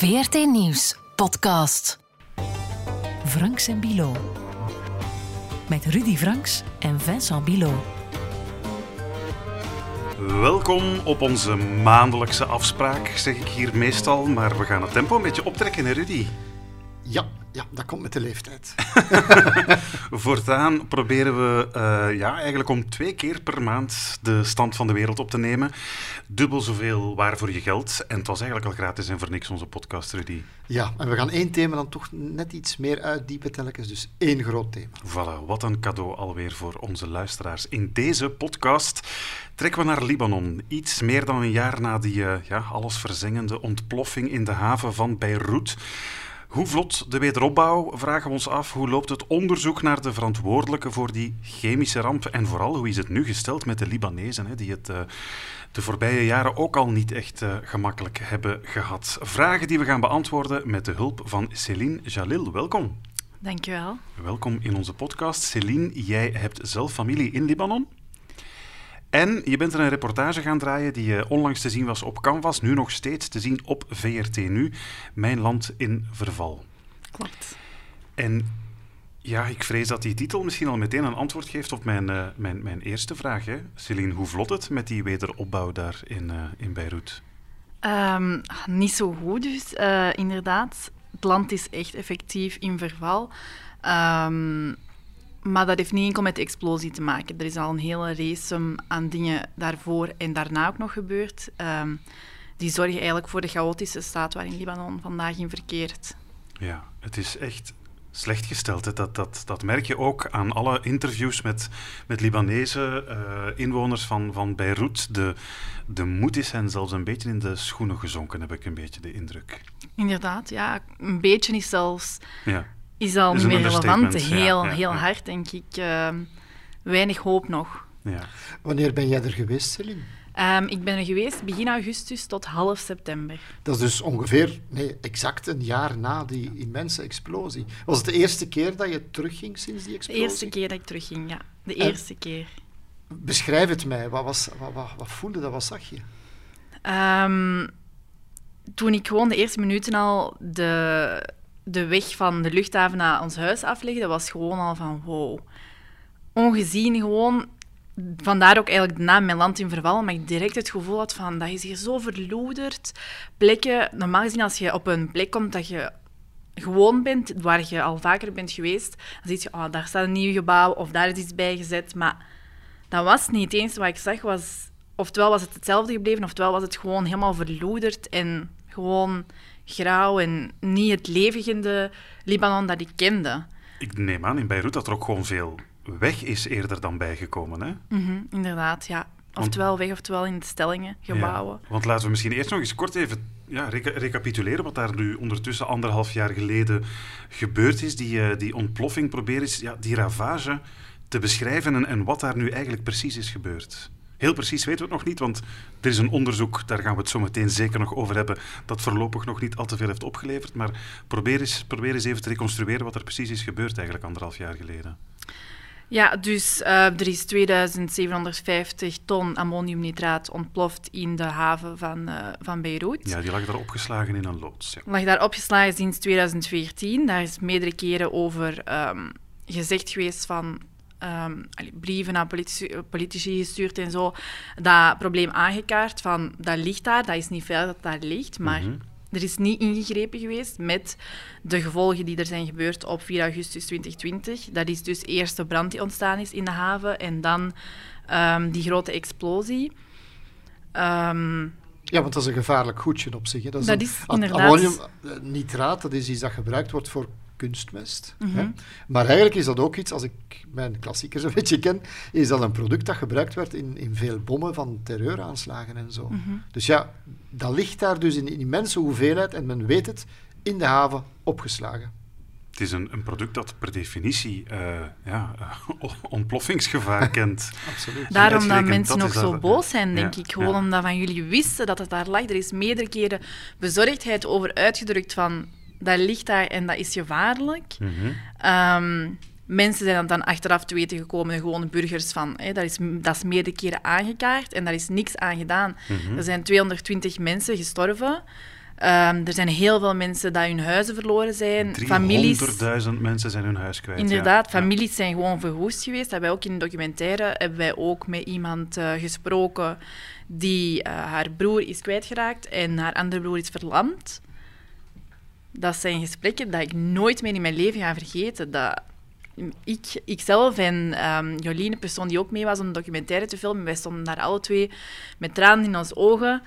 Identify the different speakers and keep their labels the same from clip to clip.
Speaker 1: VRT Nieuws podcast. Franks en Bilo. Met Rudy Franks en Vincent Bilo.
Speaker 2: Welkom op onze maandelijkse afspraak, zeg ik hier meestal. Maar we gaan het tempo een beetje optrekken, hè Rudy?
Speaker 3: Ja, ja, dat komt met de leeftijd.
Speaker 2: Voortaan proberen we uh, ja, eigenlijk om twee keer per maand de stand van de wereld op te nemen. Dubbel zoveel waar voor je geld. En het was eigenlijk al gratis en voor niks onze podcast, Rudy.
Speaker 3: Ja, en we gaan één thema dan toch net iets meer uitdiepen telkens. Dus één groot thema.
Speaker 2: Voilà, wat een cadeau alweer voor onze luisteraars. In deze podcast trekken we naar Libanon. Iets meer dan een jaar na die uh, ja, allesverzengende ontploffing in de haven van Beirut. Hoe vlot de wederopbouw, vragen we ons af. Hoe loopt het onderzoek naar de verantwoordelijke voor die chemische ramp? En vooral, hoe is het nu gesteld met de Libanezen, hè, die het uh, de voorbije jaren ook al niet echt uh, gemakkelijk hebben gehad? Vragen die we gaan beantwoorden met de hulp van Céline Jalil. Welkom.
Speaker 4: Dankjewel.
Speaker 2: Welkom in onze podcast. Céline, jij hebt zelf familie in Libanon. En je bent er een reportage gaan draaien die uh, onlangs te zien was op Canvas, nu nog steeds te zien op VRT Nu, Mijn Land in Verval.
Speaker 4: Klopt.
Speaker 2: En ja, ik vrees dat die titel misschien al meteen een antwoord geeft op mijn, uh, mijn, mijn eerste vraag. Hè. Celine, hoe vlot het met die wederopbouw daar in, uh, in Beirut?
Speaker 4: Um, niet zo goed dus, inderdaad. Het land is echt effectief in verval. Um, maar dat heeft niet enkel met de explosie te maken. Er is al een hele race aan dingen daarvoor en daarna ook nog gebeurd. Um, die zorgen eigenlijk voor de chaotische staat waarin Libanon vandaag in verkeert.
Speaker 2: Ja, het is echt slecht gesteld. Dat, dat, dat merk je ook aan alle interviews met, met Libanese uh, inwoners van, van Beirut. De, de moed is hen zelfs een beetje in de schoenen gezonken, heb ik een beetje de indruk.
Speaker 4: Inderdaad, ja. Een beetje is zelfs... Ja is al niet meer relevant. Heel, ja, ja, heel hard, denk ik. Uh, weinig hoop nog.
Speaker 3: Wanneer ben jij er geweest, Celine?
Speaker 4: Um, ik ben er geweest begin augustus tot half september.
Speaker 3: Dat is dus ongeveer, nee, exact een jaar na die immense explosie. Was het de eerste keer dat je terugging sinds die explosie?
Speaker 4: De eerste keer dat ik terugging, ja. De eerste keer.
Speaker 3: Beschrijf het mij. Wat, was, wat, wat, wat voelde dat? Wat zag je?
Speaker 4: Um, toen ik gewoon de eerste minuten al de de weg van de luchthaven naar ons huis afleggen, dat was gewoon al van wow. Ongezien gewoon. Vandaar ook eigenlijk de naam Mijn Land in Verval, maar ik direct het gevoel had van dat is hier zo verloederd. Plekken, normaal gezien als je op een plek komt dat je gewoon bent, waar je al vaker bent geweest, dan zie je, oh, daar staat een nieuw gebouw of daar is iets bijgezet. Maar dat was niet. Enige wat ik zag was, oftewel was het hetzelfde gebleven, oftewel was het gewoon helemaal verloederd en gewoon grauw en niet het levende Libanon dat ik kende.
Speaker 2: Ik neem aan in Beirut dat er ook gewoon veel weg is eerder dan bijgekomen, hè?
Speaker 4: Mm -hmm, inderdaad, ja. Oftewel weg, oftewel in de stellingen, gebouwen.
Speaker 2: Ja, want laten we misschien eerst nog eens kort even ja, reca recapituleren wat daar nu ondertussen anderhalf jaar geleden gebeurd is. Die, uh, die ontploffing, probeer eens ja, die ravage te beschrijven en, en wat daar nu eigenlijk precies is gebeurd. Heel precies weten we het nog niet, want er is een onderzoek, daar gaan we het zo meteen zeker nog over hebben, dat voorlopig nog niet al te veel heeft opgeleverd. Maar probeer eens, probeer eens even te reconstrueren wat er precies is gebeurd eigenlijk anderhalf jaar geleden.
Speaker 4: Ja, dus uh, er is 2750 ton ammoniumnitraat ontploft in de haven van, uh, van Beirut.
Speaker 2: Ja, die lag daar opgeslagen in een loods. Ja.
Speaker 4: Lag daar opgeslagen sinds 2014. Daar is meerdere keren over um, gezegd geweest van um, brieven aan politici, politici, gestuurd en zo, dat probleem aangekaart van dat ligt daar, dat is niet veilig dat daar ligt, maar mm -hmm. er is niet ingegrepen geweest met de gevolgen die er zijn gebeurd op 4 augustus 2020. Dat is dus eerst de brand die ontstaan is in de haven en dan um, die grote explosie. Um,
Speaker 3: ja, want dat is een gevaarlijk goedje op zich. Hè.
Speaker 4: Dat is, dat is inderdaad...
Speaker 3: Ammoniumnitraat, dat is iets dat gebruikt wordt voor kunstmest. Mm -hmm. Maar eigenlijk is dat ook iets, als ik mijn klassiekers een beetje ken, is dat een product dat gebruikt werd in, in veel bommen van terreuraanslagen en zo. Mm -hmm. Dus ja, dat ligt daar dus in een immense hoeveelheid, en men weet het, in de haven opgeslagen.
Speaker 2: Het is een, een product dat per definitie uh, ja, uh, ontploffingsgevaar kent.
Speaker 4: Absoluut. Daarom dat mensen nog zo boos zijn, denk ja, ik. Gewoon ja. omdat van jullie wisten dat het daar lag. Er is meerdere keren bezorgdheid over uitgedrukt van dat ligt daar en dat is gevaarlijk. Mm -hmm. um, mensen zijn dan achteraf te weten gekomen, gewone burgers, van hè, dat, is, dat is meerdere keren aangekaart en daar is niks aan gedaan. Mm -hmm. Er zijn 220 mensen gestorven. Ehm, er zijn heel veel mensen die hun huizen verloren zijn. Families,
Speaker 2: 300.000 mensen zijn hun huis kwijt.
Speaker 4: inderdaad,
Speaker 2: ja.
Speaker 4: families zijn gewoon verwoest geweest. Dat hebben wij ook in de documentaire hebben wij ook met iemand eh, gesproken die eh, haar broer is kwijtgeraakt en haar andere broer is verlamd. Dat zijn gesprekken dat ik nooit meer in mijn leven ga vergeten. Dat ik, ikzelf en ehm Jolien, de persoon die ook mee was om de documentaire te filmen, wij stonden daar alle twee met tranen in ons ogen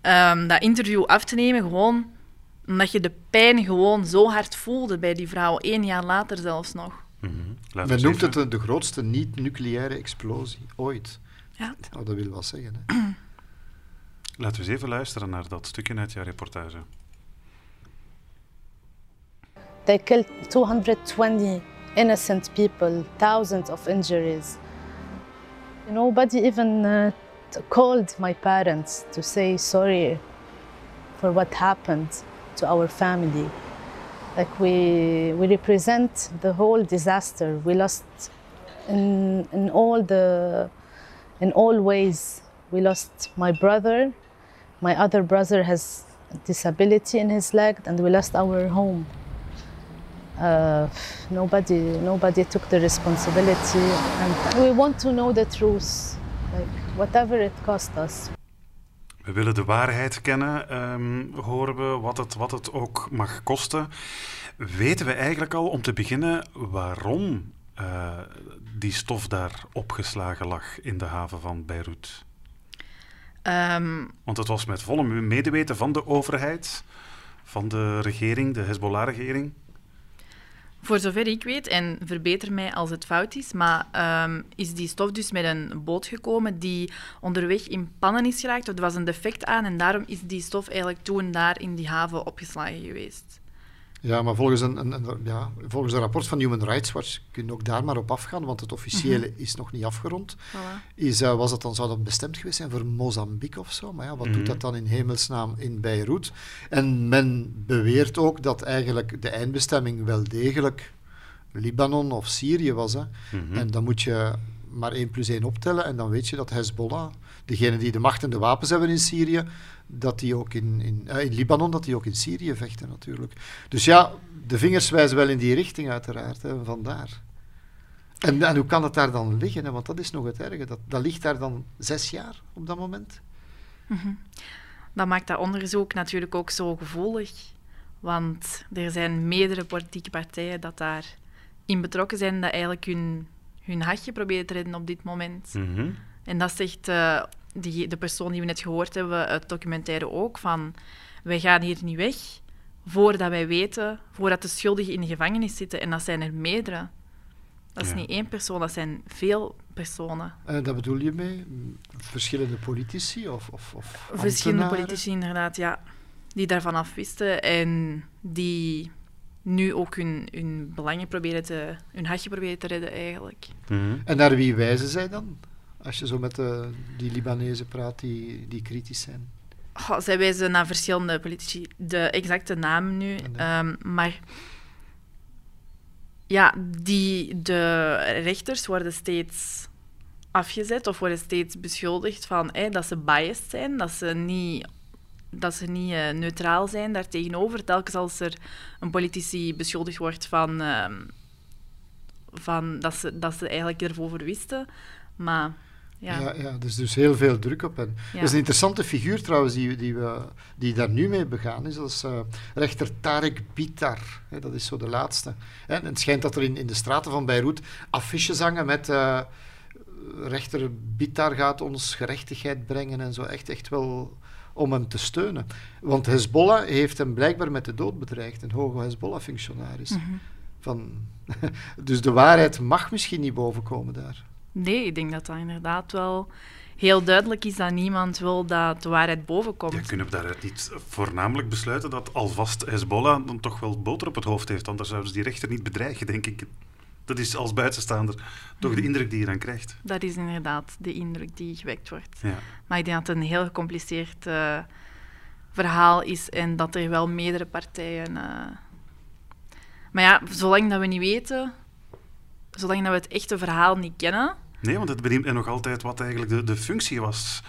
Speaker 4: ehm, dat interview af te nemen, gewoon omdat je de pijn gewoon zo hard voelde bij die vrouw, één jaar later zelfs nog.
Speaker 2: Mhm. Laten
Speaker 3: Men
Speaker 2: we
Speaker 3: noemt het de, de grootste niet-nucleaire explosie ooit.
Speaker 4: Ja.
Speaker 3: Nou, dat wil wel zeggen. Hè.
Speaker 2: Laten we eens even luisteren naar dat stukje uit jouw reportage.
Speaker 5: They killed 220 innocent people, thousands of injuries. Nobody even uh, called my parents to say sorry for what happened to our family. Like we, we represent the whole disaster. We lost in, in all the, in all ways. We lost my brother. My other brother has disability in his leg, and we lost our home uh, nobody nobody took the responsibility and we want to know the truth like whatever it cost us
Speaker 2: We willen de waarheid kennen, ehm, horen we, wat het, wat het ook mag kosten. Weten we eigenlijk al, om te beginnen, waarom eh, die stof daar opgeslagen lag in de haven van Beirut?
Speaker 4: Ehm,
Speaker 2: Want het was met volle medeweten van de overheid, van de regering, de Hezbollah-regering.
Speaker 4: Voor zover ik weet, en verbeter mij als het fout is, maar ehm, is die stof dus met een boot gekomen die onderweg in pannen is geraakt, er was een defect aan en daarom is die stof eigenlijk toen daar in die haven opgeslagen geweest.
Speaker 3: Ja, maar volgens een, een, een- ja, volgens een rapport van Human Rights Watch kun je ook daar maar op afgaan, want het officiële is nog niet afgerond.
Speaker 4: Voilà.
Speaker 3: Is, eh, was dat dan, zou dat bestemd geweest zijn voor Mozambique of zo? Maar ja, wat
Speaker 2: Mhm.
Speaker 3: doet dat dan in hemelsnaam in Beirut? En men beweert ook dat eigenlijk de eindbestemming wel degelijk Libanon of Syrië was. Hè?
Speaker 2: Mhm.
Speaker 3: En dan moet je maar 1 plus 1 optellen en dan weet je dat Hezbollah, degene die de macht en de wapens hebben in Syrië, dat die ook in, in, eh, in Libanon, dat die ook in Syrië vechten natuurlijk. Dus ja, de vingers wijzen wel in die richting uiteraard, hè, vandaar. En, en hoe kan het daar dan liggen? Hè? Want dat is nog het erge. Dat, dat ligt daar dan zes jaar op dat moment.
Speaker 4: Dat maakt dat onderzoek natuurlijk ook zo gevoelig. Want er zijn meerdere politieke partijen dat daarin betrokken zijn, dat eigenlijk hun, hun hartje proberen te redden op dit moment.
Speaker 2: Mhm.
Speaker 4: En dat zegt eh, die, de persoon die we net gehoord hebben het documentaire ook, van wij gaan hier niet weg voordat wij weten, voordat de schuldigen in de gevangenis zitten. En dat zijn er meerdere. Dat is
Speaker 2: Ja.
Speaker 4: niet één persoon, dat zijn veel personen.
Speaker 3: En dat bedoel je mee? Verschillende politici of, of, of
Speaker 4: Verschillende politici inderdaad, ja. Die daarvan afwisten en die nu ook hun, hun belangen proberen te... hun hartje proberen te redden, eigenlijk.
Speaker 3: En naar wie wijzen zij dan? Als je zo met de, die Libanezen praat die, die kritisch zijn.
Speaker 4: Zij wijzen naar verschillende politici. De exacte naam nu.
Speaker 3: nee.
Speaker 4: ehm, maar ja, die, de rechters worden steeds afgezet of worden steeds beschuldigd van dat ze biased zijn, dat ze niet, dat ze niet eh, neutraal zijn daartegenover. Telkens als er een politici beschuldigd wordt van, ehm, van dat, ze, dat ze eigenlijk ervoor wisten. Maar ja,
Speaker 3: Ja, ja, dus, dus heel veel druk op hen.
Speaker 4: Ja.
Speaker 3: Dat is een interessante figuur trouwens die, die, we, die daar nu mee begaan is. Dat is eh, rechter Tarek Bitar. Hè, dat is zo de laatste. En het schijnt dat er in, in de straten van Beirut affiches hangen met... eh, rechter Bitar gaat ons gerechtigheid brengen en zo. Echt, echt wel om hem te steunen. Want Hezbollah heeft hem blijkbaar met de dood bedreigd. Een hoge Hezbollah-functionaris.
Speaker 4: Mhm.
Speaker 3: Van, dus de waarheid mag misschien niet bovenkomen daar.
Speaker 4: Nee, ik denk dat dat inderdaad wel heel duidelijk is dat niemand wil dat de waarheid bovenkomt.
Speaker 2: Ja, kunnen we daaruit niet voornamelijk besluiten dat alvast Hezbollah dan toch wel boter op het hoofd heeft? Anders zouden ze die rechter niet bedreigen, denk ik. Dat is als buitenstaander toch de indruk die je dan krijgt.
Speaker 4: Dat is inderdaad de indruk die gewekt wordt.
Speaker 2: Ja.
Speaker 4: Maar ik denk dat het een heel gecompliceerd eh, verhaal is en dat er wel meerdere partijen. eh, Maar ja, zolang dat we niet weten, zolang dat we het echte verhaal niet kennen,
Speaker 2: Nee, want het benieuwt nog altijd wat eigenlijk de, de functie was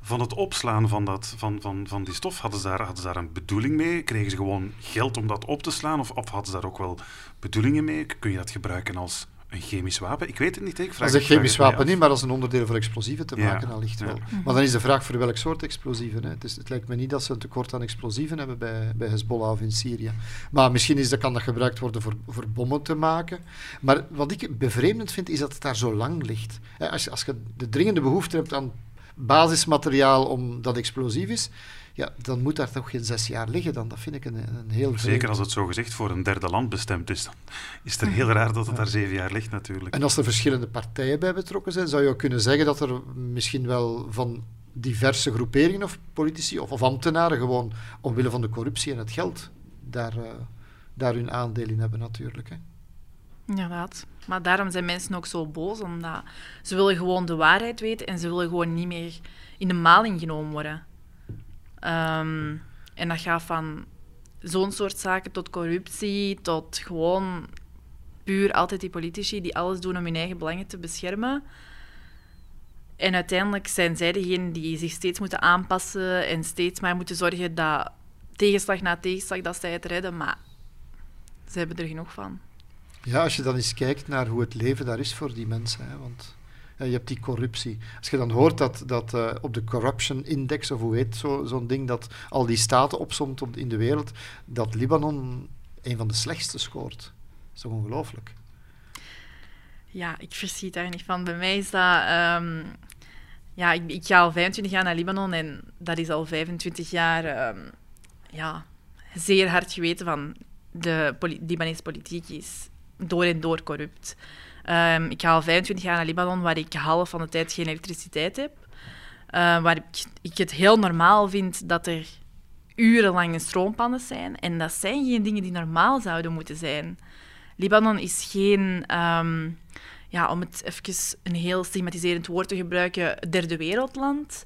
Speaker 2: van het opslaan van, dat, van, van, van die stof? Hadden ze, daar, hadden ze daar een bedoeling mee? Kregen ze gewoon geld om dat op te slaan? Of, of hadden ze daar ook wel bedoelingen mee? Kun je dat gebruiken als een chemisch wapen? Ik weet het niet. Ik vraag,
Speaker 3: Als een
Speaker 2: ik vraag
Speaker 3: chemisch wapen niet, maar als een onderdeel voor explosieven te
Speaker 2: Ja.
Speaker 3: maken, allicht
Speaker 2: Ja.
Speaker 3: wel. Maar dan is de vraag voor welk soort explosieven. Hè. Het, is, het lijkt me niet dat ze een tekort aan explosieven hebben bij, bij Hezbollah of in Syrië. Maar misschien is dat, kan dat gebruikt worden voor, voor bommen te maken. Maar wat ik bevreemdend vind, is dat het daar zo lang ligt. Hè, Als, je- als je de dringende behoefte hebt aan basismateriaal om dat explosief is, ja, dan moet daar toch geen zes jaar liggen. Dan. Dat vind ik een, een heel
Speaker 2: Zeker
Speaker 3: vreemd.
Speaker 2: als het zo gezegd voor een derde land bestemd is, dan is het heel raar dat het daar zeven jaar ligt natuurlijk.
Speaker 3: En als er verschillende partijen bij betrokken zijn, zou je ook kunnen zeggen dat er misschien wel van diverse groeperingen of politici of, of ambtenaren gewoon omwille van de corruptie en het geld daar, eh, daar hun aandeel in hebben natuurlijk. Hè.
Speaker 4: Inderdaad. Maar daarom zijn mensen ook zo boos, omdat ze willen gewoon de waarheid weten en ze willen gewoon niet meer in de maling genomen worden. Ehm, en dat gaat van zo'n soort zaken tot corruptie, tot gewoon puur altijd die politici die alles doen om hun eigen belangen te beschermen. En uiteindelijk zijn zij degenen die zich steeds moeten aanpassen en steeds maar moeten zorgen dat tegenslag na tegenslag dat zij het redden, maar ze hebben er genoeg van.
Speaker 3: Ja, als je dan eens kijkt naar hoe het leven daar is voor die mensen. Hè, want je hebt die corruptie. Als je dan hoort dat, dat eh, op de Corruption Index, of hoe heet zo- zo'n ding, dat al die staten opsomt op, in de wereld, dat Libanon een van de slechtste scoort. Dat is toch ongelooflijk?
Speaker 4: Ja, ik verschiet daar niet van. Bij mij is dat... ehm, ja, ik, ik ga al 25 jaar naar Libanon en dat is al 25 jaar ehm, ja, zeer hard geweten van de poli Libanese politiek is door en door corrupt. Ehm, ik ga al 25 jaar naar Libanon, waar ik half van de tijd geen elektriciteit heb. Eh, waar ik, ik het heel normaal vind dat er urenlange stroompannen zijn. En dat zijn geen dingen die normaal zouden moeten zijn. Libanon is geen, ehm, ja, om het even een heel stigmatiserend woord te gebruiken, derde wereldland.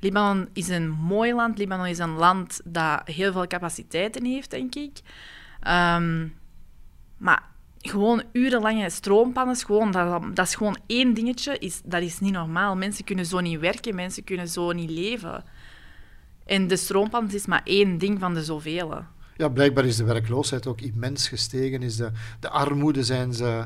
Speaker 4: Libanon is een mooi land. Libanon is een land dat heel veel capaciteiten heeft, denk ik. Ehm, maar gewoon urenlange stroompannes, gewoon, dat, dat is gewoon één dingetje. Is, dat is niet normaal. Mensen kunnen zo niet werken, mensen kunnen zo niet leven. En de stroompannes is maar één ding van de zoveel.
Speaker 3: Ja, blijkbaar is de werkloosheid ook immens gestegen. Is de, de armoede zijn ze...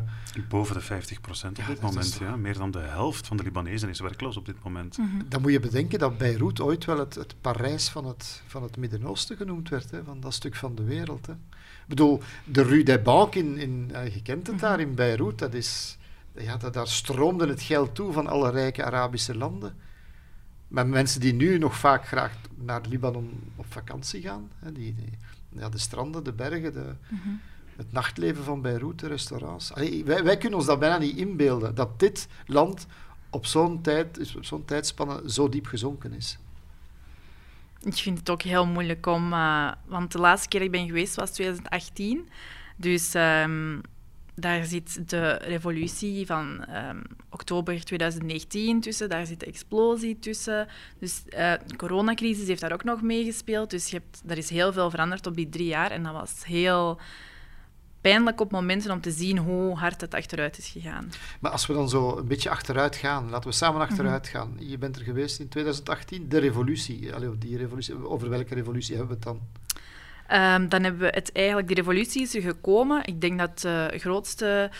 Speaker 2: Boven de 50 procent op
Speaker 3: Ja,
Speaker 2: dit
Speaker 3: is
Speaker 2: moment. Ja. Meer dan de helft van de Libanezen is werkloos op dit moment.
Speaker 3: Dan moet je bedenken dat Beirut ooit wel het, het Parijs van het, van het Midden-Oosten genoemd werd, hè, van dat stuk van de wereld. Hè. Ik bedoel, de Rue des Banques, in, in, eh, je kent het daar in Beirut, dat is, ja, dat, daar stroomde het geld toe van alle rijke Arabische landen. Maar mensen die nu nog vaak graag naar Libanon op vakantie gaan, hè, die, die- ja, de stranden, de bergen, de, het nachtleven van Beirut, de restaurants. Allee, wij, wij kunnen ons dat bijna niet inbeelden, dat dit land op zo'n tijd, op zo'n tijdspanne zo diep gezonken is.
Speaker 4: Ik vind het ook heel moeilijk om... eh, want de laatste keer dat ik ben geweest was 2018. Dus ehm, daar zit de revolutie van ehm, oktober 2019 tussen. Daar zit de explosie tussen. Dus eh, de coronacrisis heeft daar ook nog meegespeeld. Dus je hebt, er is heel veel veranderd op die drie jaar. En dat was heel pijnlijk op momenten om te zien hoe hard het achteruit is gegaan.
Speaker 3: Maar als we dan zo een beetje achteruit gaan, laten we samen achteruit gaan. Je bent er geweest in 2018, de revolutie. Allee, die revolutie. Over welke revolutie hebben we het dan?
Speaker 4: Ehm, dan hebben we het eigenlijk, die revolutie is er gekomen. Ik denk dat de grootste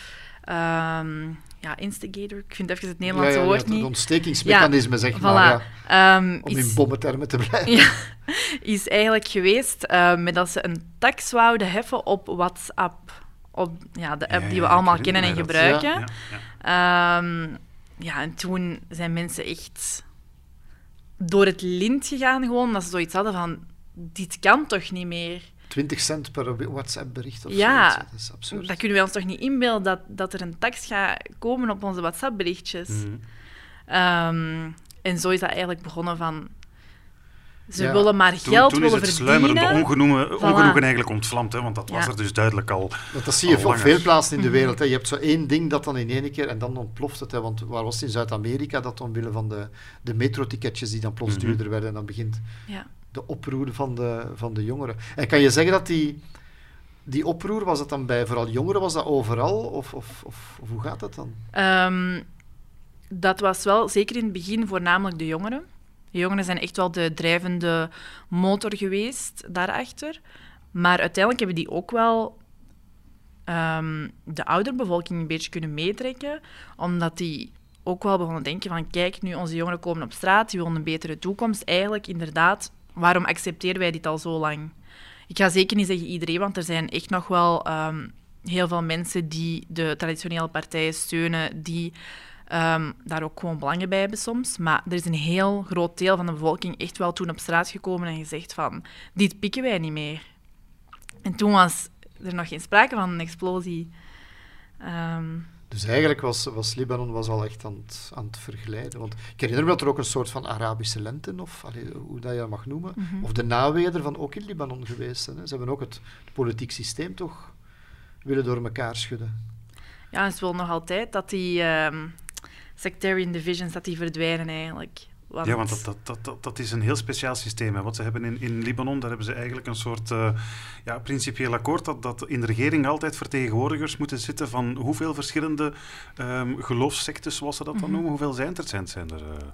Speaker 4: ehm, ja, instigator, ik vind even het Nederlandse
Speaker 3: Ja, ja,
Speaker 4: woord
Speaker 3: het
Speaker 4: niet.
Speaker 3: ontstekingsmechanisme, zeg
Speaker 4: Voilà.
Speaker 3: maar. Ja,
Speaker 4: Ehm,
Speaker 3: om in
Speaker 4: is,
Speaker 3: bommentermen te blijven.
Speaker 4: ja, is eigenlijk geweest eh, met dat ze een tax wouden heffen op WhatsApp. Op ja, de app
Speaker 2: Ja,
Speaker 4: die we
Speaker 2: ja,
Speaker 4: allemaal kennen en gebruiken.
Speaker 2: Ja, ja.
Speaker 4: Ehm, ja, en toen zijn mensen echt door het lint gegaan, gewoon, dat ze zoiets hadden van, dit kan toch niet meer?
Speaker 3: 20 cent per WhatsApp-bericht of
Speaker 4: Ja,
Speaker 3: zoiets. Dat is absurd.
Speaker 4: Dat kunnen wij ons toch niet inbeelden, dat, dat er een tax gaat komen op onze WhatsApp-berichtjes.
Speaker 2: Mhm.
Speaker 4: Ehm, en zo is dat eigenlijk begonnen van... Ze
Speaker 3: Ja.
Speaker 4: willen maar
Speaker 2: Toen,
Speaker 4: geld
Speaker 2: toen is
Speaker 4: willen
Speaker 2: het
Speaker 4: verdienen.
Speaker 2: sluimerende ongenoegen,
Speaker 4: Voilà.
Speaker 2: ongenoegen eigenlijk ontvlamd, hè, want dat was
Speaker 4: Ja.
Speaker 2: er dus duidelijk al.
Speaker 3: Want dat zie je op veel plaatsen in de
Speaker 4: Mhm.
Speaker 3: wereld. Hè. Je hebt zo één ding dat dan in één keer en dan ontploft het. Hè. Want waar was het in Zuid-Amerika dat omwille van de, de metroticketjes die dan plots
Speaker 2: Mhm.
Speaker 3: duurder werden en dan begint
Speaker 4: Ja.
Speaker 3: De oproer van de, van de jongeren. En kan je zeggen dat die, die oproer, was dat dan bij vooral jongeren, was dat overal? Of, of, of, of hoe gaat dat dan?
Speaker 4: Ehm, dat was wel, zeker in het begin, voornamelijk de jongeren. De jongeren zijn echt wel de drijvende motor geweest daarachter. Maar uiteindelijk hebben die ook wel ehm, de ouderbevolking een beetje kunnen meetrekken, omdat die ook wel begonnen denken van kijk, nu onze jongeren komen op straat, die willen een betere toekomst. Eigenlijk, inderdaad, waarom accepteren wij dit al zo lang? Ik ga zeker niet zeggen iedereen, want er zijn echt nog wel ehm, heel veel mensen die de traditionele partijen steunen, die ehm, daar ook gewoon belangen bij hebben soms. Maar er is een heel groot deel van de bevolking echt wel toen op straat gekomen en gezegd van, dit pikken wij niet meer. En toen was er nog geen sprake van een explosie. Ehm,
Speaker 3: dus eigenlijk was, was Libanon was al echt aan het, aan het verglijden. Want ik herinner me dat er ook een soort van Arabische lente, of allee, hoe dat je dat mag noemen,
Speaker 4: Mhm.
Speaker 3: of de naweder van ook in Libanon geweest zijn. Hè. Ze hebben ook het, politiek systeem toch willen door elkaar schudden.
Speaker 4: ja, en ze willen nog altijd dat die ehm, sectarian divisions dat die verdwijnen eigenlijk. Want,
Speaker 2: Ja, want dat, dat, dat, dat, dat is een heel speciaal systeem. Hè. Wat ze hebben in, in Libanon, daar hebben ze eigenlijk een soort eh, ja, principieel akkoord dat, dat in de regering altijd vertegenwoordigers moeten zitten van hoeveel verschillende ehm geloofssectes, zoals ze dat dan
Speaker 4: Mhm.
Speaker 2: noemen, hoeveel zijn er? Zijn, zijn er eh,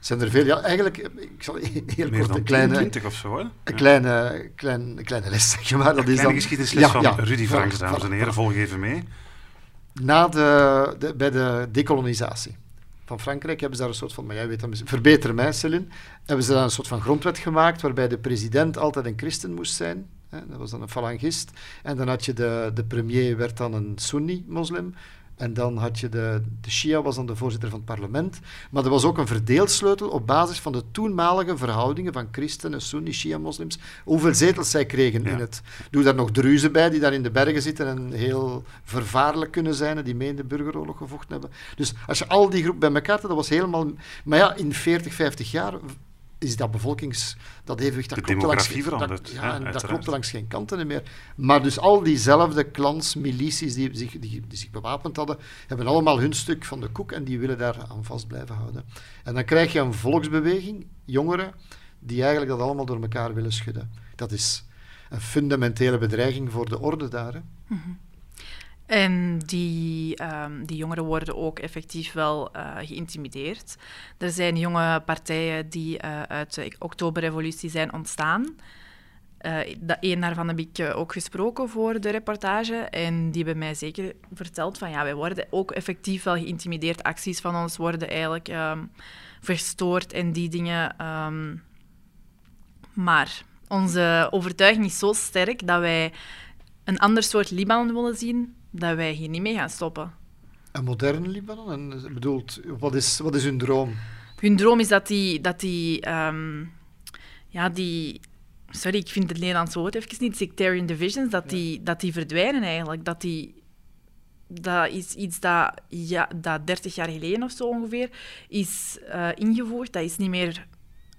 Speaker 3: Zijn er veel? Ja, eigenlijk, eh, ik zal heel
Speaker 2: meer
Speaker 3: kort
Speaker 2: dan
Speaker 3: een kleine,
Speaker 2: 20 of zo. Hè?
Speaker 3: een
Speaker 2: Ja.
Speaker 3: kleine, klein, een kleine les maar dat is
Speaker 2: Kleine
Speaker 3: dan...
Speaker 2: geschiedenisles
Speaker 3: Ja,
Speaker 2: van
Speaker 3: ja.
Speaker 2: Rudy Franks, dames en heren. Volg even mee.
Speaker 3: Na de, de, bij de decolonisatie van Frankrijk hebben ze daar een soort van, maar jij weet dat verbeter mij, Céline, hebben ze daar een soort van grondwet gemaakt waarbij de president altijd een christen moest zijn. Hè, dat was dan een falangist. En dan had je de, de premier, werd dan een Sunni-moslim. En dan had je de, de Shia, was dan de voorzitter van het parlement. Maar er was ook een verdeelsleutel op basis van de toenmalige verhoudingen van christenen, Sunni, Shia-moslims. Hoeveel zetels zij kregen
Speaker 2: Ja.
Speaker 3: in het. Doe daar nog druzen bij die daar in de bergen zitten en heel vervaarlijk kunnen zijn, en die mee in de burgeroorlog gevochten hebben. Dus als je al die groep bij elkaar hebt, dat was helemaal. Maar ja, in 40, 50 jaar is dat bevolkings. dat evenwicht. Dat
Speaker 2: De
Speaker 3: klopte langs
Speaker 2: verandert,
Speaker 3: Dat,
Speaker 2: ja,
Speaker 3: en dat klopte langs geen kanten meer. Maar dus al diezelfde clans, milities die zich, die, die zich bewapend hadden, hebben allemaal hun stuk van de koek en die willen daar aan vast blijven houden. En dan krijg je een volksbeweging, jongeren, die eigenlijk dat allemaal door elkaar willen schudden. Dat is een fundamentele bedreiging voor de orde daar. Hè.
Speaker 4: En die, ehm, die jongeren worden ook effectief wel eh, geïntimideerd. Er zijn jonge partijen die eh, uit de Oktoberrevolutie zijn ontstaan. Eh dat, één daarvan heb ik ook gesproken voor de reportage. En die hebben mij zeker verteld van ja, wij worden ook effectief wel geïntimideerd. Acties van ons worden eigenlijk ehm, verstoord en die dingen. ehm. maar onze overtuiging is zo sterk dat wij een ander soort Libanon willen zien, dat wij hier niet mee gaan stoppen.
Speaker 3: Een moderne Libanon? En, ik bedoelt, wat is, wat is hun droom?
Speaker 4: Hun droom is dat die... Dat die ehm, ja, die... Sorry, ik vind het Nederlandse woord even niet. Sectarian divisions, dat die, dat die verdwijnen eigenlijk. Dat die... Dat is iets dat, ja, dat 30 jaar geleden of zo ongeveer is eh, ingevoerd. Dat is niet meer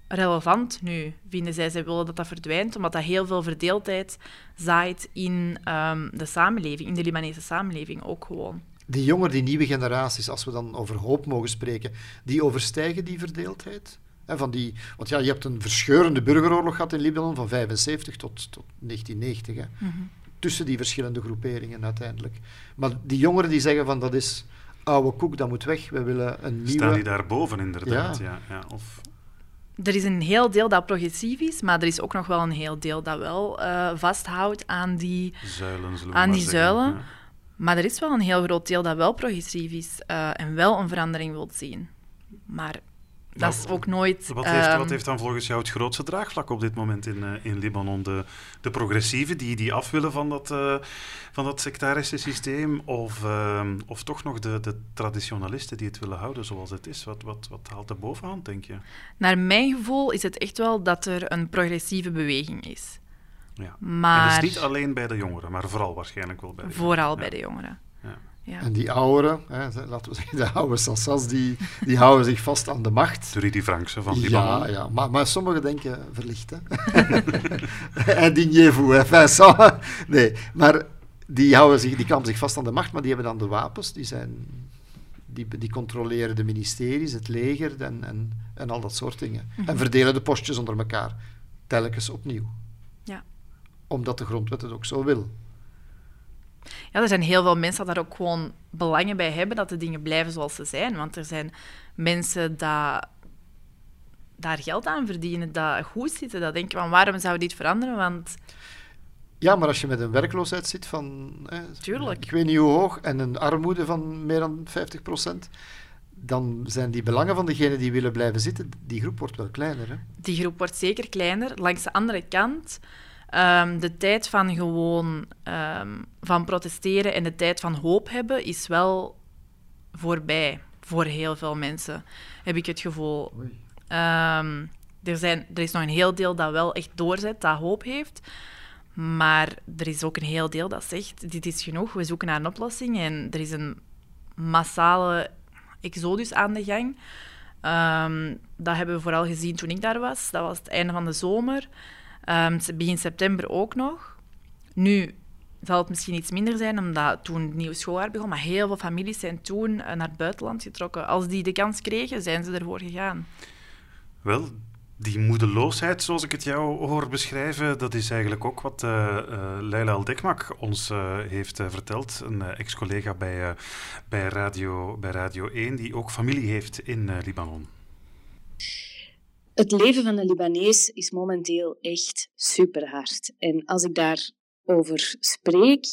Speaker 4: relevant nu, vinden zij. Zij willen dat dat verdwijnt, omdat dat heel veel verdeeldheid zaait in ehm, de samenleving, in de Libanese samenleving ook gewoon.
Speaker 3: Die jongeren, die nieuwe generaties, als we dan over hoop mogen spreken, die overstijgen die verdeeldheid? Van die, want ja, je hebt een verscheurende burgeroorlog gehad in Libanon van 75 tot, tot 1990. Hè, Tussen die verschillende groeperingen uiteindelijk. Maar die jongeren die zeggen van dat is oude koek, dat moet weg, we willen een nieuwe...
Speaker 2: Staan die daarboven inderdaad? Ja. Ja, Of,
Speaker 4: Er is een heel deel dat progressief is, maar er is ook nog wel een heel deel dat wel eh, vasthoudt aan die...
Speaker 2: zuilen,
Speaker 4: Aan
Speaker 2: maar
Speaker 4: die
Speaker 2: zeggen.
Speaker 4: zuilen?
Speaker 2: Ja.
Speaker 4: Maar er is wel een heel groot deel dat wel progressief is eh, en wel een verandering wil zien. Maar dat is ook nooit...
Speaker 2: Wat heeft,
Speaker 4: ehm,
Speaker 2: wat heeft dan volgens jou het grootste draagvlak op dit moment in, eh, in Libanon? De, de progressieven die, die af willen van dat, eh, van dat sectarische systeem? Of, ehm, of toch nog de, de traditionalisten die het willen houden zoals het is? Wat, wat, wat haalt de bovenhand, denk je?
Speaker 4: Naar mijn gevoel is het echt wel dat er een progressieve beweging is.
Speaker 2: Ja.
Speaker 4: Maar
Speaker 2: En dat is niet alleen bij de jongeren, maar vooral waarschijnlijk wel bij de
Speaker 4: vooral
Speaker 2: jongeren.
Speaker 4: bij de jongeren.
Speaker 2: Ja.
Speaker 3: En die ouderen, hè, laten we zeggen, de oude sassas, die, die houden zich vast aan de macht.
Speaker 2: De Rudy Frankse van Libanon.
Speaker 3: Ja, ja. Maar, maar sommigen denken verlicht. hè. Indignez-vous, hè, Vincent. Nee, maar die, houden zich, die klampen zich vast aan de macht, maar die hebben dan de wapens. Die, zijn, die, die controleren de ministeries, het leger en, en, en al dat soort dingen. En verdelen de postjes onder elkaar. Telkens opnieuw.
Speaker 4: Ja.
Speaker 3: Omdat de grondwet het ook zo wil.
Speaker 4: Ja, er zijn heel veel mensen dat daar ook gewoon belangen bij hebben dat de dingen blijven zoals ze zijn. Want er zijn mensen dat daar geld aan verdienen, dat goed zitten. Dat denken van waarom zou dit veranderen? Want
Speaker 3: Ja, maar als je met een werkloosheid zit van... Hè,
Speaker 4: Tuurlijk.
Speaker 3: Ik weet niet hoe hoog, en een armoede van meer dan 50% dan zijn die belangen van degenen die willen blijven zitten, die groep wordt wel kleiner. Hè?
Speaker 4: die groep wordt zeker kleiner. Langs de andere kant, ehm, de tijd van gewoon ehm, van protesteren en de tijd van hoop hebben is wel voorbij voor heel veel mensen, heb ik het gevoel. Ehm, er, zijn, er is nog een heel deel dat wel echt doorzet, dat hoop heeft. Maar er is ook een heel deel dat zegt, dit is genoeg, we zoeken naar een oplossing. En er is een massale exodus aan de gang. Dat hebben we vooral gezien toen ik daar was. Dat was het einde van de zomer. Ehm, begin september ook nog. Nu zal het misschien iets minder zijn, omdat toen het nieuwe schooljaar begon. Maar heel veel families zijn toen eh, naar het buitenland getrokken. Als die de kans kregen, zijn ze ervoor gegaan.
Speaker 2: Wel, die moedeloosheid, zoals ik het jou hoor beschrijven, dat is eigenlijk ook wat uh, uh, Leila Aldekmak ons heeft verteld. Een ex-collega bij, bij, Radio, bij Radio 1, die ook familie heeft in Libanon.
Speaker 6: Het leven van een Libanees is momenteel echt super hard. En als ik daarover spreek,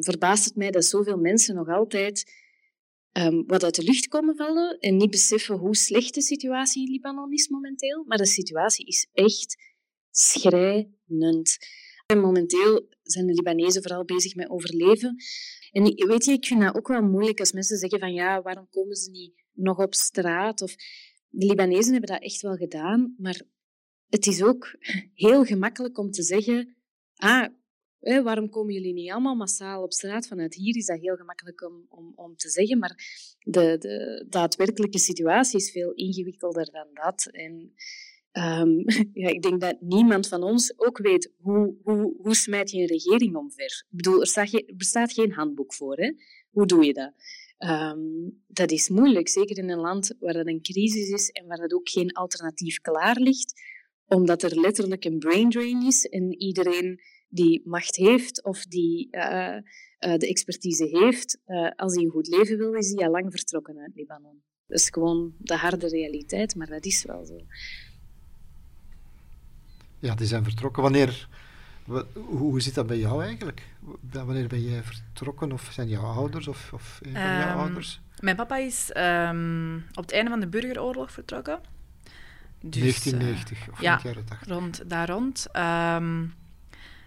Speaker 6: verbaast het mij dat zoveel mensen nog altijd um, wat uit de lucht komen vallen en niet beseffen hoe slecht de situatie in Libanon is momenteel. Maar de situatie is echt schrijnend. En momenteel zijn de Libanezen vooral bezig met overleven. En weet je, ik vind dat ook wel moeilijk als mensen zeggen van ja, waarom komen ze niet nog op straat? Of, de Libanezen hebben dat echt wel gedaan, maar het is ook heel gemakkelijk om te zeggen ah, waarom komen jullie niet allemaal massaal op straat? Vanuit hier is dat heel gemakkelijk om, om, om te zeggen, maar de, de daadwerkelijke situatie is veel ingewikkelder dan dat. En um, ja, ik denk dat niemand van ons ook weet hoe, hoe, hoe smijt je een regering omver. Ik bedoel, er, staat er bestaat geen handboek voor. Hè? Hoe doe je dat? Um, dat is moeilijk, zeker in een land waar dat een crisis is en waar dat ook geen alternatief klaar ligt, omdat er letterlijk een brain drain is en iedereen die macht heeft of die uh, uh, de expertise heeft, uh, als hij een goed leven wil, is hij al lang vertrokken uit Libanon. Dat is gewoon de harde realiteit, maar dat is wel zo.
Speaker 3: Ja, die zijn vertrokken. Wanneer, hoe zit dat bij jou eigenlijk? Wanneer ben jij vertrokken? Of zijn jouw ouders of, of een van jouw um, ouders?
Speaker 4: Mijn papa is um, op het einde van de burgeroorlog vertrokken.
Speaker 3: Dus, 1990 of
Speaker 4: ja,
Speaker 3: jaren 80.
Speaker 4: rond, daar rond. Um,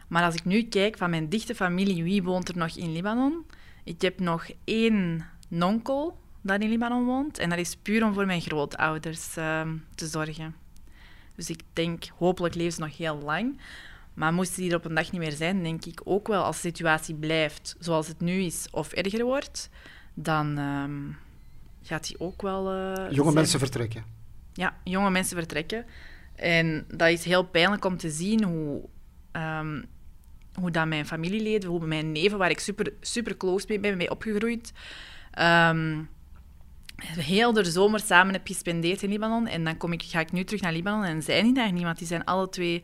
Speaker 4: maar als ik nu kijk van mijn dichte familie, wie woont er nog in Libanon? Ik heb nog één nonkel dat in Libanon woont. En dat is puur om voor mijn grootouders te zorgen. Dus ik denk, hopelijk leven ze nog heel lang. Maar moesten die er op een dag niet meer zijn, denk ik ook wel als de situatie blijft zoals het nu is of erger wordt, dan um, gaat die ook wel. Uh,
Speaker 3: jonge
Speaker 4: zijn.
Speaker 3: mensen vertrekken.
Speaker 4: Ja, jonge mensen vertrekken. En dat is heel pijnlijk om te zien hoe Um, hoe dat mijn familieleden, hoe mijn neven, waar ik super, super close mee ben, mee opgegroeid, um, heel de zomer samen heb gespendeerd in Libanon. En dan kom ik, ga ik nu terug naar Libanon en zijn die daar niet, want die zijn alle twee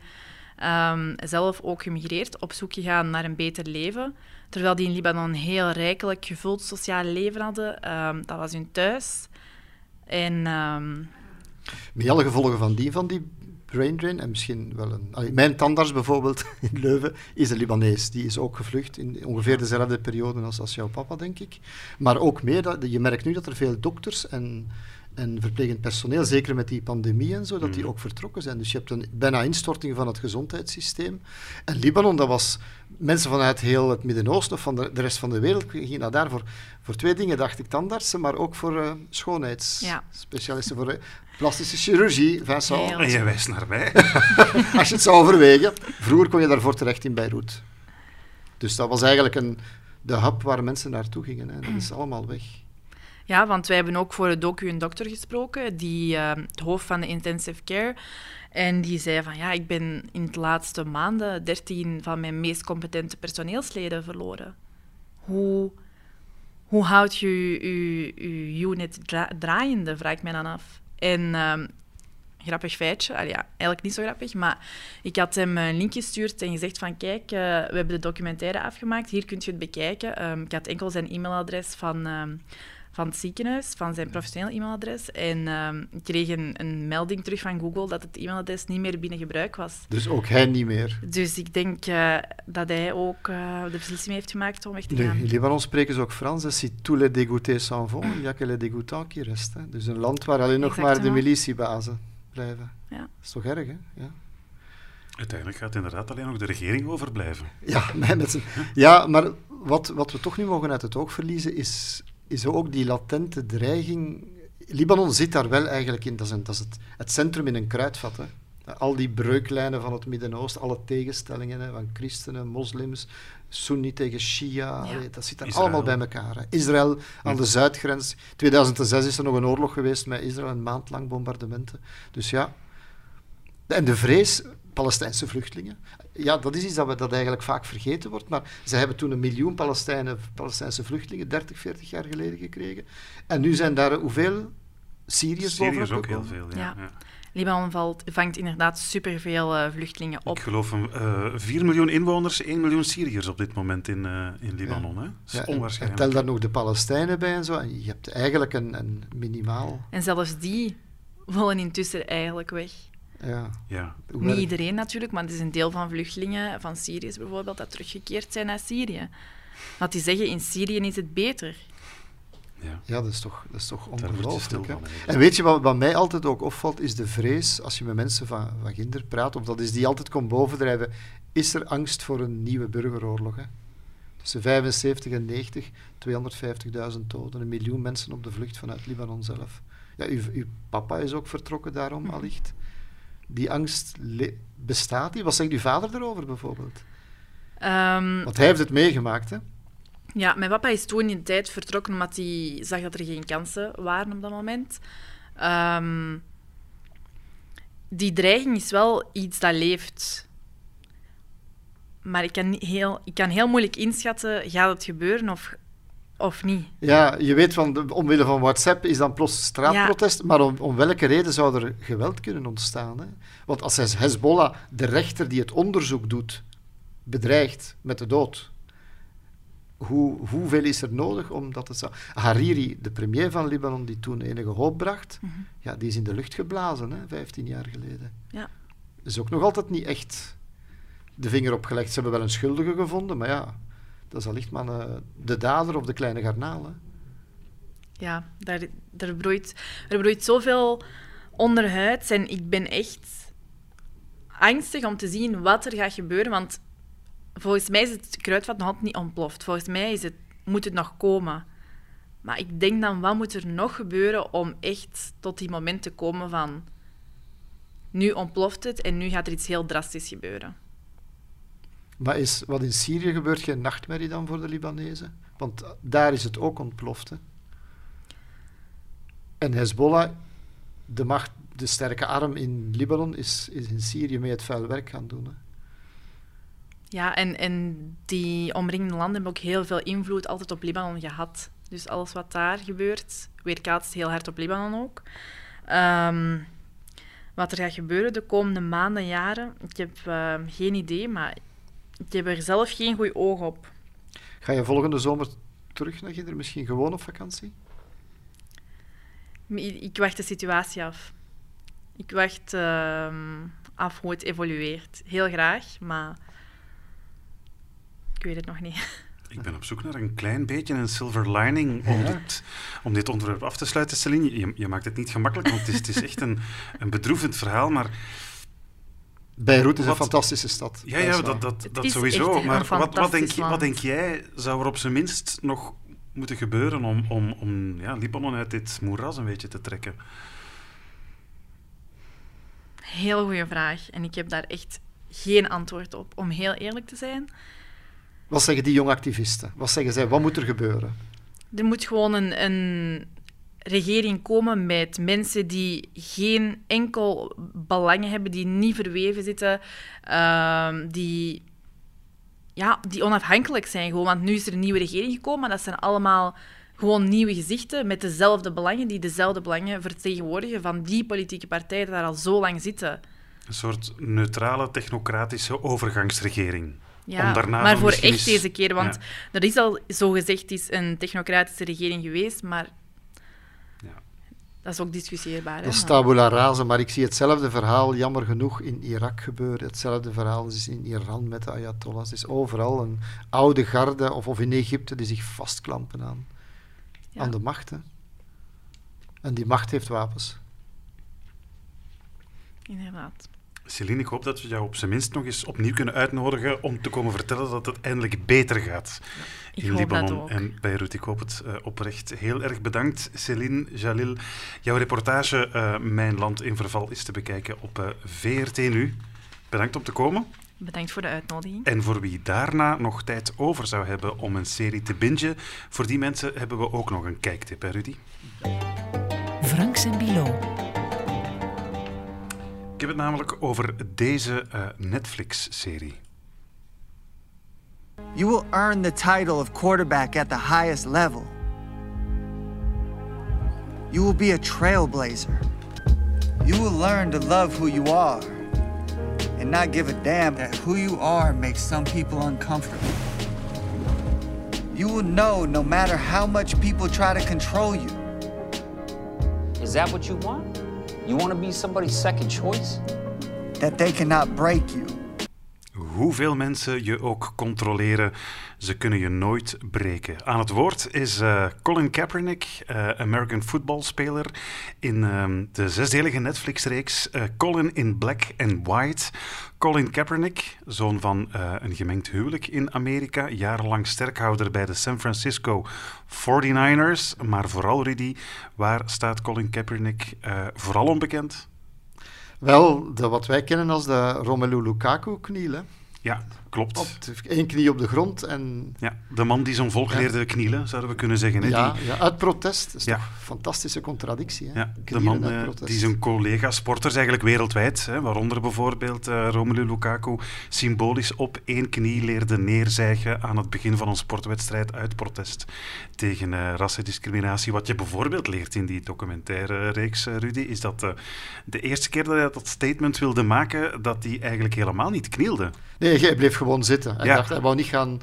Speaker 4: um, zelf ook gemigreerd, op zoek gegaan naar een beter leven. Terwijl die in Libanon een heel rijkelijk gevuld sociaal leven hadden. Um, dat was hun thuis. En...
Speaker 3: Met alle gevolgen van die, van die brain drain. En misschien wel een... Allee, mijn tandarts bijvoorbeeld in Leuven is een Libanees. Die is ook gevlucht in ongeveer dezelfde periode als, als jouw papa, denk ik. Maar ook meer, dat, je merkt nu dat er veel dokters en, en verplegend personeel, zeker met die pandemie en zo, dat die ook vertrokken zijn. Dus je hebt een bijna instorting van het gezondheidssysteem. En Libanon, dat was mensen vanuit heel het Midden-Oosten of van de, de, rest van de wereld gingen naar daar voor, voor twee dingen, dacht ik, tandartsen, maar ook voor uh, schoonheidsspecialisten, ja. voor uh, plastische chirurgie. Vincent.
Speaker 2: En je wijst naar mij.
Speaker 3: Als je het zou overwegen. Vroeger kon je daarvoor terecht in Beirut. Dus dat was eigenlijk een, de hub waar mensen naartoe gingen. Hè. Dat is allemaal weg.
Speaker 4: Ja, want wij hebben ook voor de docu een dokter gesproken, die uh, het hoofd van de intensive care. En die zei van ja, ik ben in de laatste maanden 13 van mijn meest competente personeelsleden verloren. Hoe, hoe houd je je unit dra draaiende, vraag ik mij dan af. En um, grappig feitje, Allee, ja, eigenlijk niet zo grappig, maar ik had hem een link gestuurd en gezegd van kijk, uh, we hebben de documentaire afgemaakt, hier kunt je het bekijken. Um, ik had enkel zijn e-mailadres van... van het ziekenhuis, van zijn professioneel e-mailadres. En ehm, ik kreeg een, een melding terug van Google dat het e-mailadres niet meer binnen gebruik was.
Speaker 3: Dus ook hij niet meer.
Speaker 4: Dus ik denk eh, dat hij ook uh, de beslissing heeft gemaakt om weg te
Speaker 3: Nee,
Speaker 4: gaan.
Speaker 3: in Libanon spreken ze ook Frans. hè. Si tous les dégoûtés s'en vont, il y a que les dégoûtants qui restent. Dus een land waar alleen nog maar de militiebazen blijven.
Speaker 4: Ja.
Speaker 3: Dat is toch erg, hè? Ja.
Speaker 2: Uiteindelijk gaat inderdaad alleen nog de regering overblijven.
Speaker 3: Ja, met ja maar wat, wat we toch niet mogen uit het oog verliezen, is, is ook die latente dreiging. Libanon zit daar wel eigenlijk in. Dat is, een, dat is het, het centrum in een kruidvat. Hè. Al die breuklijnen van het Midden-Oosten, alle tegenstellingen hè, van christenen, moslims, Sunni tegen Shia,
Speaker 4: Ja.
Speaker 3: allee, dat zit er
Speaker 2: Israël.
Speaker 3: allemaal bij elkaar. Hè. Israël aan de zuidgrens. 2006 is er nog een oorlog geweest met Israël, een maand lang bombardementen. Dus ja. En de vrees, Palestijnse vluchtelingen. Ja, dat is iets dat, we, dat eigenlijk vaak vergeten wordt. Maar ze hebben toen een miljoen Palestijnen, Palestijnse vluchtelingen 30, 40 jaar geleden gekregen. En nu zijn daar hoeveel Syriërs
Speaker 2: Syrië is
Speaker 3: bovenop
Speaker 2: ook heel veel. Ja.
Speaker 4: Ja.
Speaker 2: ja.
Speaker 4: Libanon valt, vangt inderdaad superveel eh vluchtelingen op.
Speaker 2: Ik geloof een, eh 4 miljoen inwoners, 1 miljoen Syriërs op dit moment in, eh, in Libanon. Hè? Dat is
Speaker 3: Ja, en- en,
Speaker 2: onwaarschijnlijk.
Speaker 3: tel daar nog de Palestijnen bij en zo. En je hebt eigenlijk een, een minimaal.
Speaker 4: En zelfs die willen intussen eigenlijk weg.
Speaker 3: Ja,
Speaker 2: Ja.
Speaker 4: Niet iedereen natuurlijk, maar het is een deel van vluchtelingen van Syriërs bijvoorbeeld dat teruggekeerd zijn naar Syrië. Want die zeggen, in Syrië is het beter.
Speaker 2: Ja.
Speaker 3: Ja, dat is toch, dat is toch ongelooflijk.
Speaker 2: van.
Speaker 3: En weet je wat, wat mij altijd ook opvalt, is de vrees, als je met mensen van, van Ginder praat, of dat is die altijd komt bovendrijven, is er angst voor een nieuwe burgeroorlog. Hè? Tussen 75 en 90, 250.000 doden, een miljoen mensen op de vlucht vanuit Libanon zelf. Ja, uw, uw papa is ook vertrokken daarom,
Speaker 4: Mhm.
Speaker 3: allicht. Die angst bestaat die? Wat zegt uw vader erover bijvoorbeeld?
Speaker 4: Ehm,
Speaker 3: Want hij heeft het meegemaakt, hè?
Speaker 4: ja, mijn papa is toen in de tijd vertrokken omdat hij zag dat er geen kansen waren op dat moment. Ehm, die dreiging is wel iets dat leeft. Maar ik kan, heel, ik kan heel moeilijk inschatten, gaat het gebeuren of, of niet?
Speaker 3: Ja, je weet van, de, omwille van WhatsApp is dan plots straatprotest, maar om, om welke reden zou er geweld kunnen ontstaan? Hè? Want als Hezbollah de rechter die het onderzoek doet, bedreigt met de dood, hoe, hoeveel is er nodig om dat te zou... Hariri, de premier van Libanon, die toen enige hoop bracht, ja, die is in de lucht geblazen, hè, 15 jaar geleden.
Speaker 4: Ja.
Speaker 3: is ook nog altijd niet echt de vinger opgelegd. Ze hebben wel een schuldige gevonden, maar ja, dat is allicht maar eh, de dader of de kleine garnaal. Hè.
Speaker 4: ja, daar, daar broeit, er broeit zoveel onderhuid. En ik ben echt angstig om te zien wat er gaat gebeuren. Want volgens mij is het kruidvat nog niet ontploft. Volgens mij is het, moet het nog komen. Maar ik denk dan, wat moet er nog gebeuren om echt tot die moment te komen van... Nu ontploft het en nu gaat er iets heel drastisch gebeuren.
Speaker 3: Maar is wat in Syrië gebeurt geen nachtmerrie dan voor de Libanezen? Want daar is het ook ontploft. En Hezbollah, de, macht, de sterke arm in Libanon, is, is in Syrië mee het vuil werk gaan doen.
Speaker 4: Ja, en, en die omringende landen hebben ook heel veel invloed altijd op Libanon gehad. Dus alles wat daar gebeurt, weerkaatst heel hard op Libanon ook. Ehm, wat er gaat gebeuren de komende maanden, jaren, ik heb eh, geen idee, maar ik heb er zelf geen goed oog op.
Speaker 3: Ga je volgende zomer terug naar Ginder, misschien gewoon op vakantie?
Speaker 4: Ik wacht de situatie af. Ik wacht ehm, af hoe het evolueert. Heel graag, maar ik weet het nog niet.
Speaker 2: Ik ben op zoek naar een klein beetje een silver lining om,
Speaker 3: Ja.
Speaker 2: dit, om dit onderwerp af te sluiten, Celine. Je, je maakt het niet gemakkelijk, want het is, het is echt een, een bedroevend verhaal. Maar
Speaker 3: Beirut is
Speaker 2: Wat-
Speaker 3: een fantastische stad.
Speaker 2: ja, ja dat, dat, dat
Speaker 4: is
Speaker 2: sowieso.
Speaker 4: echt een
Speaker 2: Maar wat, wat, denk, je- wat denk jij zou er op zijn minst nog moeten gebeuren om, om, om ja, Libanon uit dit moeras een beetje te trekken?
Speaker 4: Heel goede vraag. En ik heb daar echt geen antwoord op, om heel eerlijk te zijn.
Speaker 3: Wat zeggen die jonge activisten? Wat zeggen zij? Wat moet er gebeuren?
Speaker 4: Er moet gewoon een, een regering komen met mensen die geen enkel belangen hebben, die niet verweven zitten, ehm, die, ja, die onafhankelijk zijn. Gewoon. Want nu is er een nieuwe regering gekomen, maar dat zijn allemaal gewoon nieuwe gezichten met dezelfde belangen, die dezelfde belangen vertegenwoordigen van die politieke partijen die daar al zo lang zitten.
Speaker 2: Een soort neutrale, technocratische overgangsregering.
Speaker 4: Ja, maar voor echt
Speaker 2: eens-
Speaker 4: deze keer, want
Speaker 2: Ja.
Speaker 4: er is al zogezegd is een technocratische regering geweest, maar Dat is ook discussieerbaar.
Speaker 3: Dat is tabula rasa, maar ik zie hetzelfde verhaal, jammer genoeg, in Irak gebeuren. Hetzelfde verhaal is in Iran met de Ayatollahs. Het is overal een oude garde, of, of in Egypte, die zich vastklampen aan,
Speaker 4: Ja.
Speaker 3: aan de macht. Hè. En die macht heeft wapens.
Speaker 4: Inderdaad.
Speaker 2: Celine, ik hoop dat we jou op zijn minst nog eens opnieuw kunnen uitnodigen om te komen vertellen dat het eindelijk beter gaat in Libanon en Beirut. Ik hoop het eh, oprecht. Heel erg bedankt, Celine Jalil. Jouw reportage eh, Mijn Land in Verval is te bekijken op eh, VRT Nu. Bedankt om te komen.
Speaker 4: Bedankt voor de uitnodiging.
Speaker 2: En voor wie daarna nog tijd over zou hebben om een serie te bingen, voor die mensen hebben we ook nog een kijktip, hè Rudy?
Speaker 1: Franks en Bilo.
Speaker 2: Ik heb het namelijk over deze eh, Netflix-serie.
Speaker 7: You will earn the title of quarterback at the highest level. You will be a trailblazer. You will learn to love who you are and not give a damn that who you are makes some people uncomfortable. You will know no matter how much people try to control you,
Speaker 8: Is that what you want? You want to be somebody's second choice?
Speaker 7: that they cannot break you.
Speaker 2: Hoeveel mensen je ook controleren, ze kunnen je nooit breken. Aan het woord is eh, Colin Kaepernick, eh, American footballspeler, in ehm, de zesdelige Netflix-reeks eh, Colin in Black and White. Colin Kaepernick, zoon van een gemengd huwelijk in Amerika, jarenlang sterkhouder bij de San Francisco 49ers. Maar vooral, Rudy, waar staat Colin Kaepernick vooral onbekend?
Speaker 3: Wel, de, wat wij kennen als de Romelu Lukaku-kniel. Hè.
Speaker 2: Klopt.
Speaker 3: Op één knie op de grond en
Speaker 2: Ja, de man die zo'n volk leerde knielen, zouden we kunnen zeggen. Hè?
Speaker 3: ja,
Speaker 2: Die-
Speaker 3: ja, uit protest. Dat is
Speaker 2: Ja.
Speaker 3: toch een fantastische contradictie. Hè?
Speaker 2: Ja, de man eh, die zijn collega-sporters eigenlijk wereldwijd, hè, waaronder bijvoorbeeld eh, Romelu Lukaku, symbolisch op één knie leerde neerzijgen aan het begin van een sportwedstrijd uit protest tegen eh rassendiscriminatie. Wat je bijvoorbeeld leert in die documentaire reeks, Rudy, is dat de eerste keer dat hij dat statement wilde maken, dat hij eigenlijk helemaal niet knielde.
Speaker 3: Nee, hij bleef gewoon zitten. Hij
Speaker 2: Ja.
Speaker 3: dacht, hij wou niet gaan,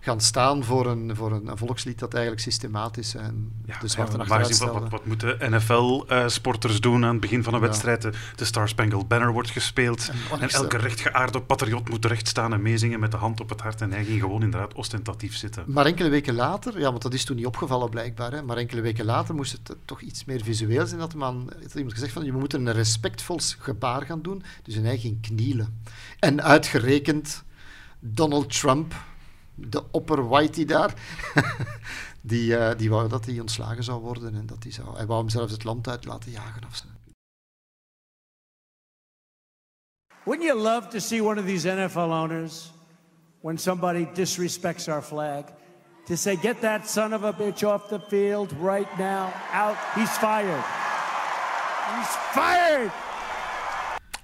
Speaker 3: gaan staan voor, een, voor een, een volkslied dat eigenlijk systematisch en
Speaker 2: Ja,
Speaker 3: de zwarte
Speaker 2: wat, wat, wat moeten NFL-sporters doen aan het begin van een
Speaker 3: Ja.
Speaker 2: wedstrijd? De, de Star Spangled Banner wordt gespeeld.
Speaker 3: En
Speaker 2: En, elke
Speaker 3: dat?
Speaker 2: rechtgeaarde patriot moet recht staan en meezingen met de hand op het hart. En hij ging gewoon inderdaad ostentatief zitten.
Speaker 3: Maar enkele weken later, ja, want dat is toen niet opgevallen blijkbaar, hè, maar enkele weken later moest het eh, toch iets meer visueel zijn. Dat, man, had iemand gezegd van, je moet een respectvol gebaar gaan doen. Dus en hij ging knielen. En uitgerekend Donald Trump, de opper whitey daar, die, eh, die wou dat hij ontslagen zou worden. En dat hij, zou, hij wou hem zelfs het land uit laten jagen of zo.
Speaker 9: Wouldn't you love to see one of these NFL owners, when somebody disrespects our flag, to say, get that son of a bitch off the field right now, out, he's fired. He's fired!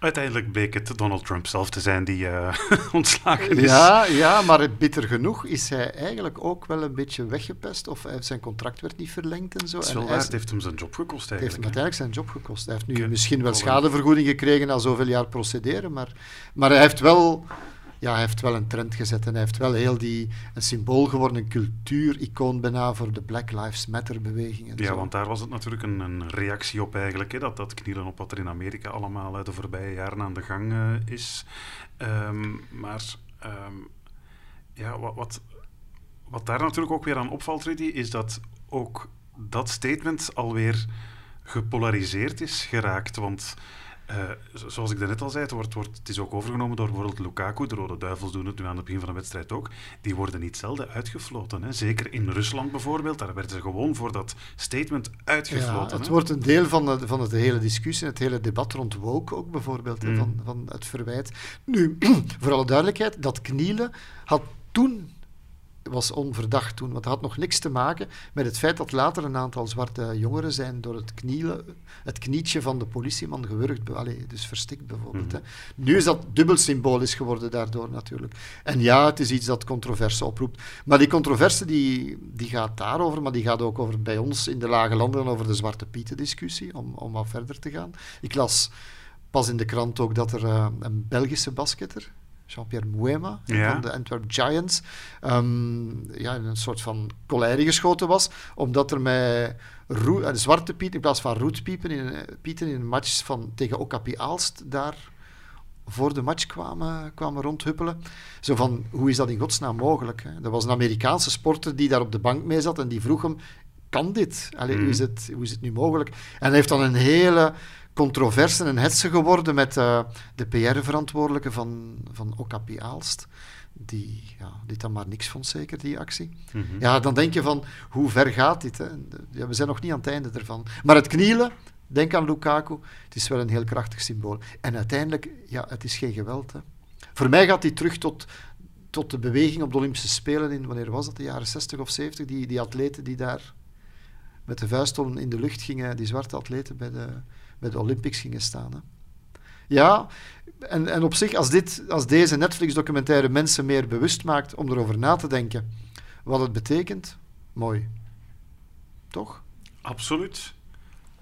Speaker 2: Uiteindelijk bleek het Donald Trump zelf te zijn die eh, ontslagen is.
Speaker 3: Ja, ja, maar bitter genoeg is hij eigenlijk ook wel een beetje weggepest. Of zijn contract werd niet verlengd en zo.
Speaker 2: Dat is
Speaker 3: En
Speaker 2: wel
Speaker 3: hij
Speaker 2: waar,
Speaker 3: is-
Speaker 2: het heeft hem zijn job gekost
Speaker 3: Het heeft hem
Speaker 2: eigenlijk.
Speaker 3: uiteindelijk zijn job gekost. Hij heeft nu misschien wel schadevergoeding gekregen na zoveel jaar procederen, maar, maar hij, heeft wel, ja, hij heeft wel een trend gezet en hij heeft wel heel die, een symbool geworden, een cultuuricoon bijna voor de Black Lives Matter-beweging. en
Speaker 2: Ja,
Speaker 3: zo.
Speaker 2: want daar was het natuurlijk een, een reactie op eigenlijk. Hè, dat, dat knielen op wat er in Amerika allemaal de voorbije jaren aan de gang eh, is. Ehm, maar ehm, ja, wat, wat, wat daar natuurlijk ook weer aan opvalt, Rudy, is dat ook dat statement alweer gepolariseerd is geraakt. Want eh, zo- zoals ik daarnet al zei, het, wordt, wordt, het is ook overgenomen door bijvoorbeeld Lukaku. De Rode Duivels doen het nu aan het begin van de wedstrijd ook. Die worden niet zelden uitgefloten. Hè. Zeker in Rusland bijvoorbeeld, daar werden ze gewoon voor dat statement
Speaker 3: Ja,
Speaker 2: uitgefloten.
Speaker 3: het
Speaker 2: hè.
Speaker 3: wordt een deel van de, van de hele discussie, het hele debat rond woke ook bijvoorbeeld,
Speaker 2: Mm.
Speaker 3: van, van het verwijt. Nu, voor alle duidelijkheid, dat knielen had toen was onverdacht toen, want het had nog niks te maken met het feit dat later een aantal zwarte jongeren zijn door het knielen, het knietje van de politieman gewurgd, allee, dus verstikt bijvoorbeeld.
Speaker 2: Mhm.
Speaker 3: Hè. Nu is dat dubbel symbolisch geworden daardoor natuurlijk. En ja, het is iets dat controverse oproept. Maar die controverse die, die gaat daarover, maar die gaat ook over bij ons in de lage landen over de Zwarte Pieten discussie, om, om wat verder te gaan. Ik las pas in de krant ook dat er eh, een Belgische basketter, Jean-Pierre Mouema
Speaker 2: Ja.
Speaker 3: van de Antwerp Giants, ehm, ja, in een soort van colère geschoten was, omdat er met roe, uh, zwarte pieten in plaats van roetpiepen in, pieten in een match van, tegen Okapi Aalst daar voor de match kwamen, kwamen rondhuppelen. Zo van, hoe is dat in godsnaam mogelijk? Hè? Er was een Amerikaanse sporter die daar op de bank mee zat en die vroeg hem, kan dit? Allee, hoe, is het, hoe is het nu mogelijk? En hij heeft dan een hele controverse en hetze geworden met uh, de PR-verantwoordelijke van, van Okapi Aalst die ja, dit dan maar niks vond, zeker, die actie. Mm -hmm. Ja, dan denk je van, hoe ver gaat dit? Hè? Ja, we zijn nog niet aan het einde ervan. Maar het knielen, denk aan Lukaku, het is wel een heel krachtig symbool. En uiteindelijk, ja, het is geen geweld. Hè. Voor mij gaat hij terug tot, tot de beweging op de Olympische Spelen in, wanneer was dat, de jaren 60 of 70, die, die atleten die daar met de vuist in de lucht gingen, die zwarte atleten bij de, bij de Olympics gingen staan. Hè. Ja, en, en op zich, als, dit, als deze Netflix-documentaire mensen meer bewust maakt om erover na te denken wat het betekent, mooi. Toch?
Speaker 2: Absoluut.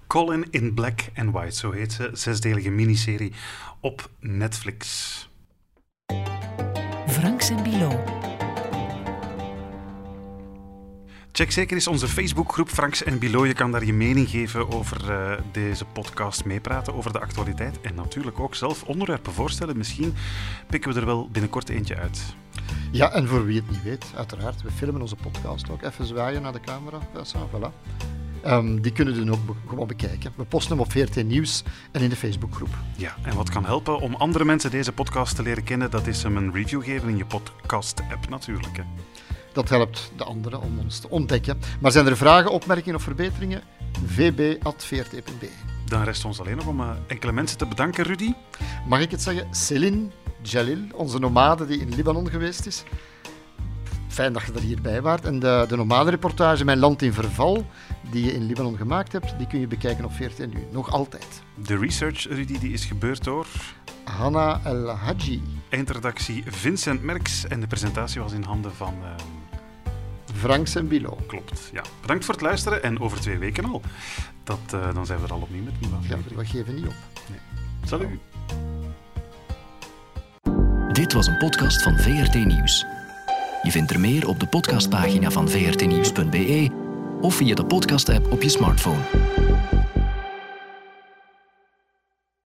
Speaker 2: Colin in Black and White, zo heet ze, zesdelige miniserie op Netflix.
Speaker 1: Franks en Bilo.
Speaker 2: Check zeker eens onze Facebookgroep Franks en Bilo. Je kan daar je mening geven over uh, deze podcast, meepraten over de actualiteit en natuurlijk ook zelf onderwerpen voorstellen. Misschien pikken we er wel binnenkort eentje uit.
Speaker 3: Ja, en voor wie het niet weet, uiteraard, we filmen onze podcast ook. Even zwaaien naar de camera. Ja, voilà. Um, die kunnen we ook be gewoon bekijken. We posten hem op VRT Nieuws en in de Facebookgroep.
Speaker 2: Ja, en wat kan helpen om andere mensen deze podcast te leren kennen, dat is hem een review geven in je podcast-app natuurlijk. Hè.
Speaker 3: Dat helpt de anderen om ons te ontdekken. Maar zijn er vragen, opmerkingen of verbeteringen? vb.vrt.be
Speaker 2: Dan rest ons alleen nog om uh, enkele mensen te bedanken, Rudy.
Speaker 3: Mag ik het zeggen? Céline Jalil, onze nomade die in Libanon geweest is. Fijn dat je er hierbij waart. En de, de nomade-reportage Mijn Land in Verval, die je in Libanon gemaakt hebt, die kun je bekijken op 14 nu. Nog altijd.
Speaker 2: De research, Rudy, die is gebeurd door...
Speaker 3: Hanna El Hadji.
Speaker 2: Eindredactie Vincent Merks en de presentatie was in handen van... Uh...
Speaker 3: Franks en Bilo.
Speaker 2: Klopt, ja. Bedankt voor het luisteren en over twee weken al. Dat, uh, dan zijn we er al opnieuw met nieuwe
Speaker 3: Ja, we geven niet op.
Speaker 2: Nee. Salut.
Speaker 1: Dit was een podcast van VRT Nieuws. Je vindt er meer op de podcastpagina van vrtnieuws.be of via de podcast-app op je smartphone.